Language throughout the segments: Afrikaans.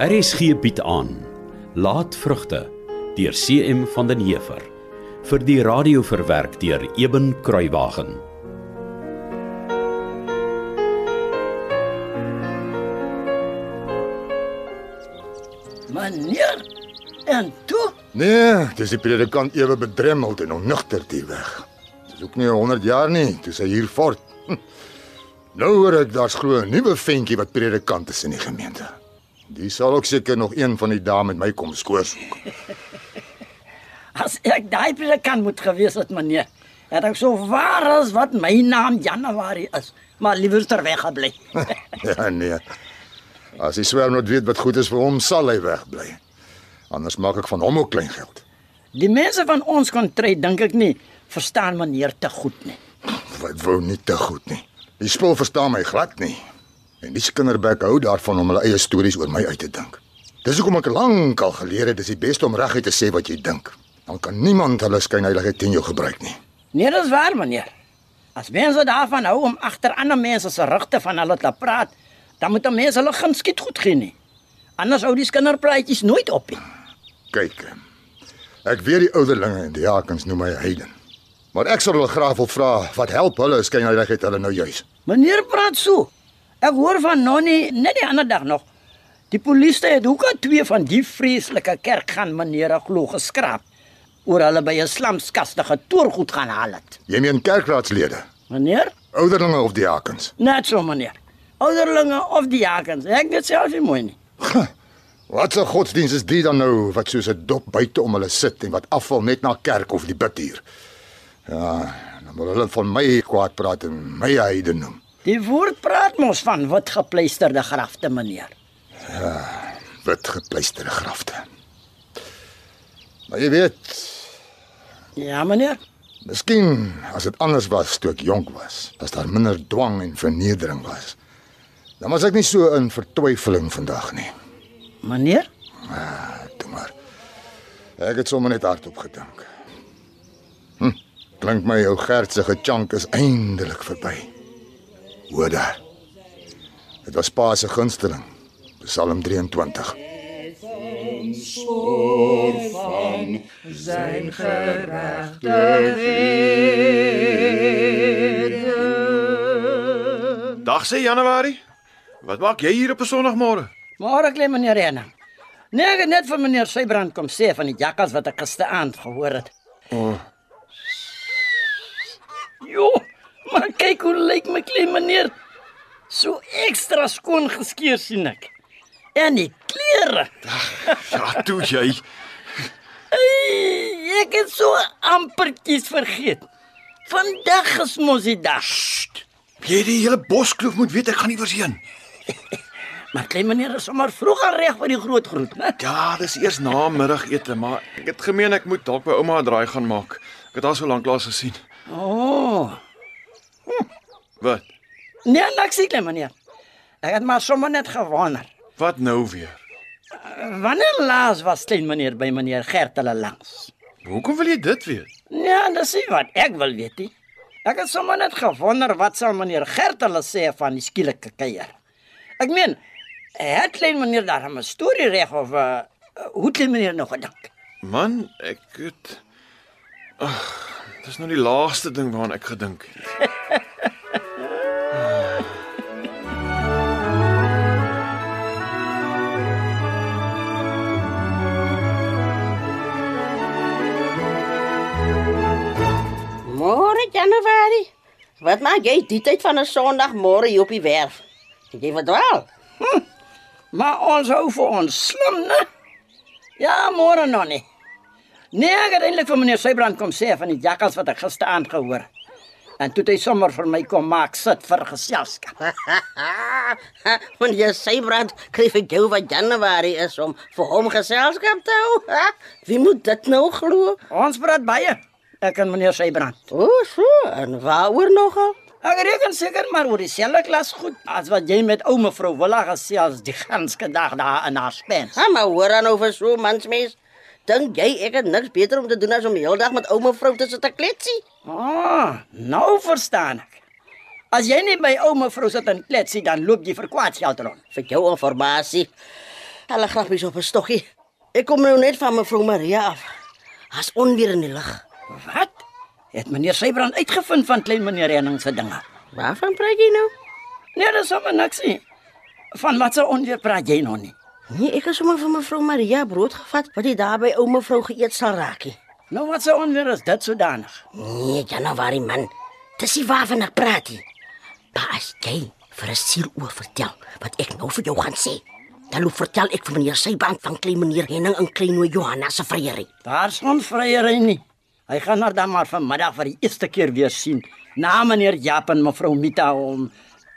RSG bied aan Laat vrugte deur CM van den Heever vir die radio verwerk deur Eben Kruiwagen. Meneer, en toe? Nee, dis die predikant ewe bedremmeld en onnugter die weg. Dis ook nie 100 jaar nie, toe sy hier fort. Hm. Nou hoor ek daar's glo 'n nuwe ventjie wat predikant is in die gemeente. Die sal ook seker nog een van die dae met my kom skoorsoek. As ek daai predikant moet gewees het, meneer, het ek so waar as wat my naam Januarie is, maar liewer ter weg gebly. ja nee. As hy swerm net weet wat goed is vir hom, sal hy wegbly. Anders maak ek van hom ook klein geld. Die mense van ons kontry dink ek nie verstaan meneer te goed nie. Wat wou nie te goed nie. Die spul verstaan my glad nie. En die kinderbek hou daarvan om hulle eie stories oor my uit te dink. Dis hoekom ek lank al geleer het dis die beste om reguit te sê wat jy dink. Dan kan niemand hulle skynheiligheid teen jou gebruik nie. Nee, dis waar, meneer. As mense daarvan hou om agter ander mense se rugte van hulle te praat, dan moet 'n mens hulle geen skiet goed gee nie. Anders hou die kinderpraatjies nooit op nie. Kyk. Ek weet die ouderlinge en die jakens noem my heiden. Maar ek sal hulle graag wil vra wat help hulle skynheiligheid hulle nou juis. Meneer praat so. Ek hoor van Nonnie net die ander dag nog. Die polisie het ook al twee van die vreeslike kerk gaan meneer glo geskraap oor hulle by 'n slamskastige toorgoed gaan haal het. Jy meen kerkraadslede, Meneer? ouderlinge of die jakens? Net so meneer. Ouderlinge of die jakens. Ek weet self nie mooi nie. Wat 'n godsdiens is dit dan nou wat soos 'n dop buite om hulle sit en wat afval net na kerk of die bidhuur? Ja, dan wil hulle van my kwaad praat en my heiden noem. Die woord praat mos van wit gepleisterde grafte meneer. Wit gepleisterde grafte. Maar jy weet, Ja meneer. miskien as dit anders was toe ek jonk was, as daar minder dwang en vernedering was. Dan was ek nie so in vertwyfeling vandag nie. Meneer? Toe maar. Ek het sommer net hardop gedink. Hm, klink my ou Gert se gechunk is eindelik verby. Hoor daar. Dit was Pa se gunsteling. Psalm 23. Dag sê Januarie. Wat maak jy hier op 'n Sondagmôre? Maar ek lê meneer Rena. Nee, net vir meneer Sybrand kom sê van die jakkals wat ek gisteraand gehoor het. O, maar kyk hoe lyk my klein meneer. So ekstra skoon geskeur sien ek. En die klere. ja, toe jy. Hey, ek het so ampertjies vergeet. Vandag is mos die dag. Jy die hele boskloof moet weet ek gaan nie verseën. Maar klein meneer is sommer vroeg al reg vir die groot groet, né? Ja, dis eers na middagete, maar ek het gemeen ek moet dalk by ouma 'n draai gaan maak. Ek het haar so lank laas gesien. O, oh, Wat? nee, niks nie, klein meneer. Ek het maar sommer net gewonder. Wat nou weer? Wanneer laas was klein meneer by meneer Gert hulle langs? Hoekom wil jy dit weet? Ja, dis nie wat ek wil weet nie. Ek het sommer net gewonder wat sal meneer Gert hulle sê van die skielike kuier. Ek meen, het klein meneer daar 'n storie reg of uh, hoe het klein meneer nog gedink? Man, ek het Ag, dis nou die laaste ding waaraan ek gedink het. Môre Januarie. Wat maak jy die tyd van 'n Sondagmôre hier op die werf? Het jy verdwaal? Maar ons hou vir ons slim, né? Ja, môre nog nie. Nee, ek het eintlik vir meneer Sybrand kom sê van die jakkals wat ek gisteraand gehoor. En toe het hy sommer vir my kom maak sit vir geselskap. Want jy sê brand kry vir jou wat Januarie is om vir hom geselskap te hou. Ha? Wie moet dit nou glo? Ons praat baie. Ek en meneer Sybrand. O, so. En waaroor nogal? Ek reken seker maar oor dieselfde klas goed as wat jy met ou mevrou Willa gesels die ganske dag daar in haar spens. Ha, maar hoor dan over so mansmens. Dink jy ek het niks beter om te doen as om die hele dag met ouma vrou te sit te kletsie? Ah, nou verstaan ek. As jy nie by ou mevrou sit en kletsie dan loop jy vir kwaadsgeld rond. Vir jou informasie. Talle grappies op 'n stokkie. Ek kom nou net van mevrou Maria af. As onweer in die lug. Wat? Het meneer Sybrand uitgevind van klein meneer Henning se dinge? Waarvan praat jy nou? Nee, dis sommer niks nie. Van wat se onweer praat jy nog nie? Nee, ek het sommer van mevrou Maria brood gevat wat hy daar by ou mevrou geëet sal raakie. Nou wat se onweer is dit sodanig? Nee, Januarie man. Dis nie waarvan ek praat nie. Maar as jy vir 'n siel oor vertel wat ek nou vir jou gaan sê, dan loop vertel ek vir meneer Sybrand van klein meneer Henning en klein oom Johanna se vryery. Daar's geen vryery nie. Hy gaan haar dan maar vanmiddag vir die eerste keer weer sien. Na meneer Jap en mevrou Mita om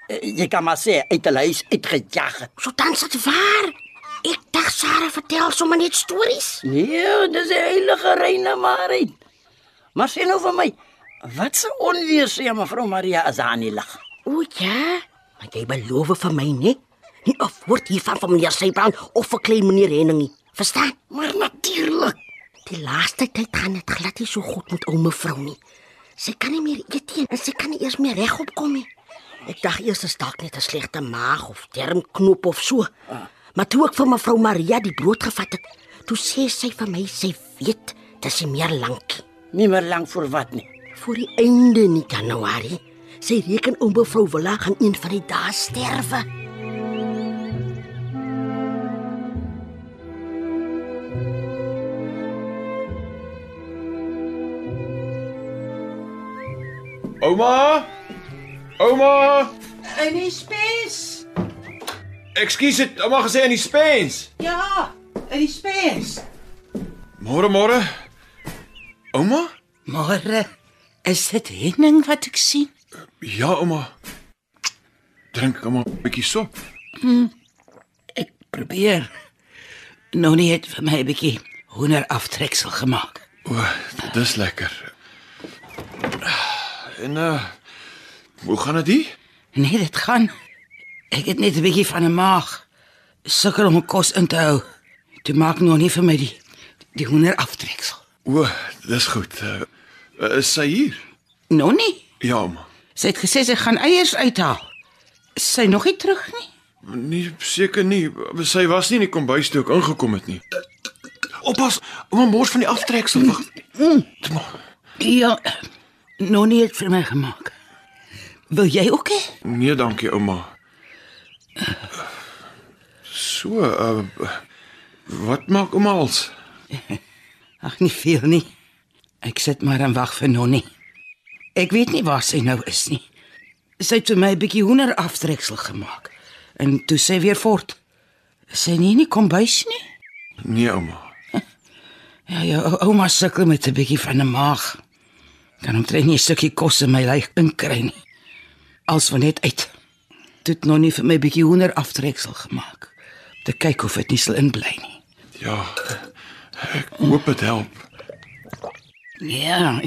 eh, jy kan maar sê uit 'n huis uitgejag het. So dan sit waar. Ek dink Sarah vertel sommer net stories. Nee, dis 'n heilige reine Marie. Maar sê nou vir my, wat se onweer sê mevrou Maria is aan die lig? O ja, maar jy beloof vir my nie. Nie 'n woord hiervan van meneer Sybrand of vir klein meneer Henning nie. Verstaan? Maar natuurlik. Die laaste tyd gaan dit glad nie so goed met ou mevrou nie. Sy kan nie meer eet nie en sy kan nie eers meer regop kom nie. Ek dink eers is dalk net 'n slegte maag of darmknop of so. Maar toe ek vir mevrou Maria die brood gevat het, toe sê sy vir my sy weet dis nie meer lank Nie meer lank voor wat nie. voor die einde nie Januarie. Sy reken om mevrou Willa gaan een van die dae sterwe. Ouma? Ouma? In die spens. Ekskuus, het ouma gesê in die spens. Ja, in die spens. Môre môre. Ouma? Môre is dit Henning wat ek sien. Ja, ouma. Drink ouma 'n bietjie sop. Ek probeer. Nonnie het vir my 'n bietjie hoender aftreksel gemaak. O, dis lekker. En uh hoe gaan dit? Nee, dit gaan. Ek het net 'n bietjie van 'n maag. Sukkel om kos in te hou. Toe maak nog nie vir my die die hoender aftreksel. O, dis goed. Uh, is sy hier? Nonnie, Ja, ouma. sy het gesê sy gaan eiers uithaal. Is Sy nog nie terug nie. Nee, seker nie. Sy was nie in die kombuis toe ek ingekom het nie. Oppas, ouma mors van die aftreksel. Wag. Maar. Ja, Nonnie het vir my gemaak. Wil jy ook hê? Nee, dankie ouma. So, uh wat maak ouma als? Ag nie veel nie. Ek sit maar en wag vir Nonnie. Ek weet nie waar sy nou is nie. Sy het vir my 'n bietjie hoender aftreksel gemaak. En toe sê weer voort. Sy nie nie kom bys nie. Nee, ouma. Ja, ja, ou- ouma sukkel met 'n bietjie van 'n maag. Kan omtrent nie 'n stukkie kos in my lyf inkry nie. Als van net uit. Het Nonnie vir my bietjie hoender aftreksel gemaak. Om te kyk of dit nie sal inbly nie. Ja. Ek hoop dit help. Ja.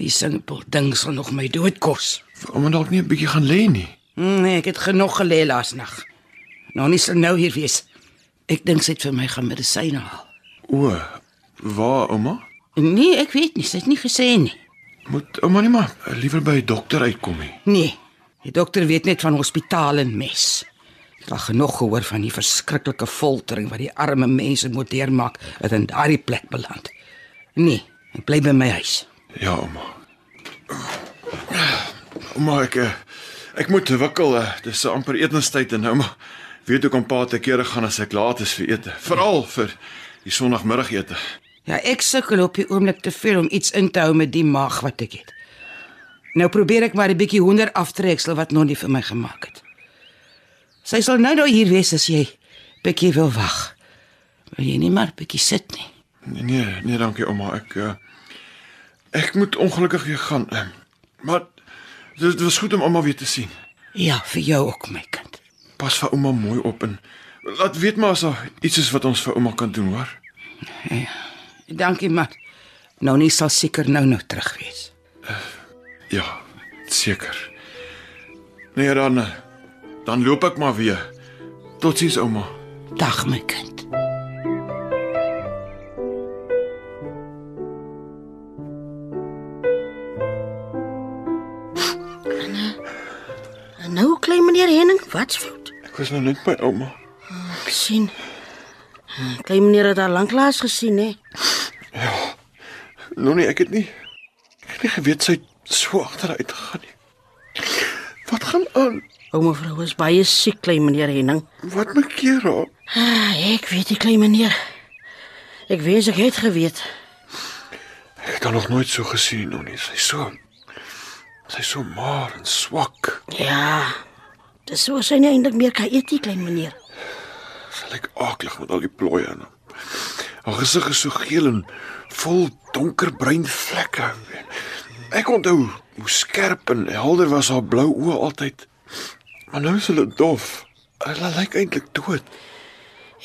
Die simpel ding sal nog my dood kos. Vir ouma dalk nie 'n bietjie gaan lê nie. Nee, ek het genoeg gelê laasnag. Nou nie sal nou hier wees. Ek dink sy het vir my gaan medisyne haal. O, waar ouma? Nee, ek weet nie, sy het nie gesê nie. Moet ouma nie maar liewer by 'n dokter uitkom nie. Nee. Die dokter weet net van hospitaal en mes. Ek het al genoeg gehoor van die verskriklike foltering wat die arme mense moet deurmaak wat in daardie plek beland. Nee, ek bly by my huis. Ja, ouma. Ouma, ek eh, ek moet wikkel. eh, Dis so amper etenstyd en ouma weet ook om pa te kere gaan as ek laat is vir ete, veral vir die sonoggmiddagete. Ja, ek sukkel op die oomblik te veel om iets in te hou met die maag wat ek het. Nou probeer ek maar 'n bietjie hoender aftreksel wat Nonnie vir my gemaak het. Sy sal nou nou hier wees as jy bietjie wil wag. Wil jy nie maar bietjie sit nie? Nee, nee, nee, dankie ouma. Ek uh, ek moet ongelukkig weer gaan. eh, Maar dit was goed om ouma weer te sien. Ja, vir jou ook my kind. Pas vir ouma mooi op en laat weet maar as daar iets is wat ons vir ouma kan doen, hoor. Dankie maar. Nonnie sal seker nou nou terug wees. Ja, seker. Nee, dan dan loop ek maar weer. Totsiens ouma. Dag my kind. En nou klein meneer Henning, wat's fout? Ek was nou net by ouma. Ek sien. Klein meneer het haar lanklaas gesien, hè? Nou nee, ek het nie ek het nie geweet sy so agteruit gegaan nie. Wat gaan aan? Ouma vrou is baie siek, klein meneer Henning. Wat maak keer haar? Ah, ek weet nie, klein meneer. Ek wens ek het geweet. Ek het haar nog nooit so gesien nog nie. Sy's so sy's so maar en swak. Ja. Dis so sy nie eintlik meer kan eet nie, klein meneer. Sy lyk aaklig met al die plooie in. Haar gesig is so geel en vol donkerbruin vlekke. Ek onthou hoe skerp en helder was haar blou oë altyd. Maar nou is hulle dof. Hulle lyk eintlik dood.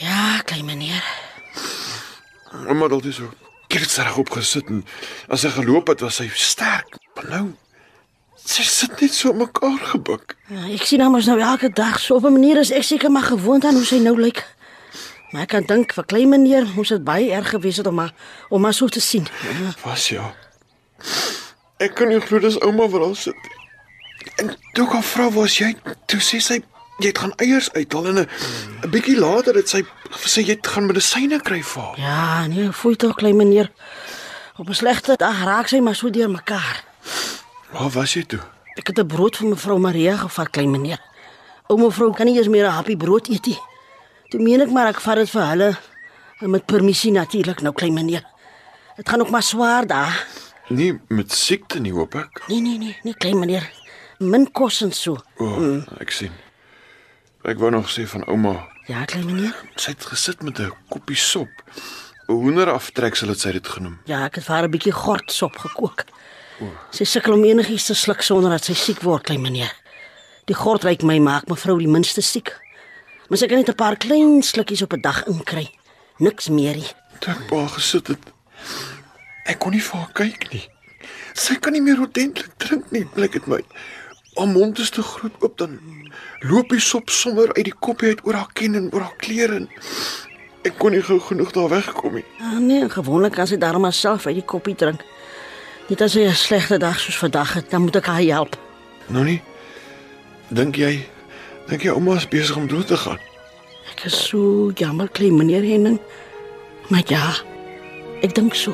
Ja, klein meneer. Ouma het altyd so kirtsreg opgesit en as sy geloop het, was sy sterk. Maar nou sy sit net so mekaar gebuk. Ja, ek sien haar mos nou elke dag so op 'n manier is ek seker maar gewoond aan hoe sy nou lyk. Maar ek kan dink vir klein meneer moes dit baie erg gewees het om haar om haar so te sien. Ja, Was ja. Ek kan nie glo dis ouma wat daar sit. En toe gaan vra was jy? Toe sê sy jy het gaan eiers uithaal en 'n 'n bietjie later het sy sê jy het gaan medisyne kry vir haar. ja nee, voel tog klein meneer. Op 'n slegte dag raak sy maar so deur mekaar. Waar was jy toe? Ek het 'n brood vir mevrou Maria gevat, klein meneer. Ouma vrou kan nie eers meer 'n happie brood eet nie. Toe meen ek maar ek vat dit vir hulle en met permissie natuurlik nou klein meneer. Dit gaan ook maar swaar daar. Nie met siekte nie, hoop ek. Nee nee nee, nee klein meneer. Min kos en so. O, oh, ek sien. Ek wou nog sê van ouma, Ja, klein meneer. sy het gesit met 'n koppie sop. 'n Hoender aftreksel het sy dit genoem. Ja, ek het vir haar 'n bietjie gortsop gekook. Sy sukkel om enigiets te sluk sonder dat sy siek word, klein meneer. Die gort ryk my maak mevrou die minste siek. Maar sy kan net 'n paar klein slukkies op 'n dag inkry. Niks meer nie. Toe ek pa gesit het, ek kon nie vir haar kyk nie. Sy kan nie meer ordentlik drink nie, blyk dit my. Haar mond is te groot oop dan loop die sop sommer uit die koppie uit oor haar kin en oor haar klere. en Ek kon nie gou genoeg daar wegkom nie. Ah nee, gewoonlik kan sy daarom maar self uit die koppie drink. Net as sy 'n slegte dag soos vandag het, dan moet ek haar help. Nou nie. Dink jy dink jy ouma is besig om dood te gaan? Ek is so jammer, klein meneer Henning. Maar ja, ek dink so.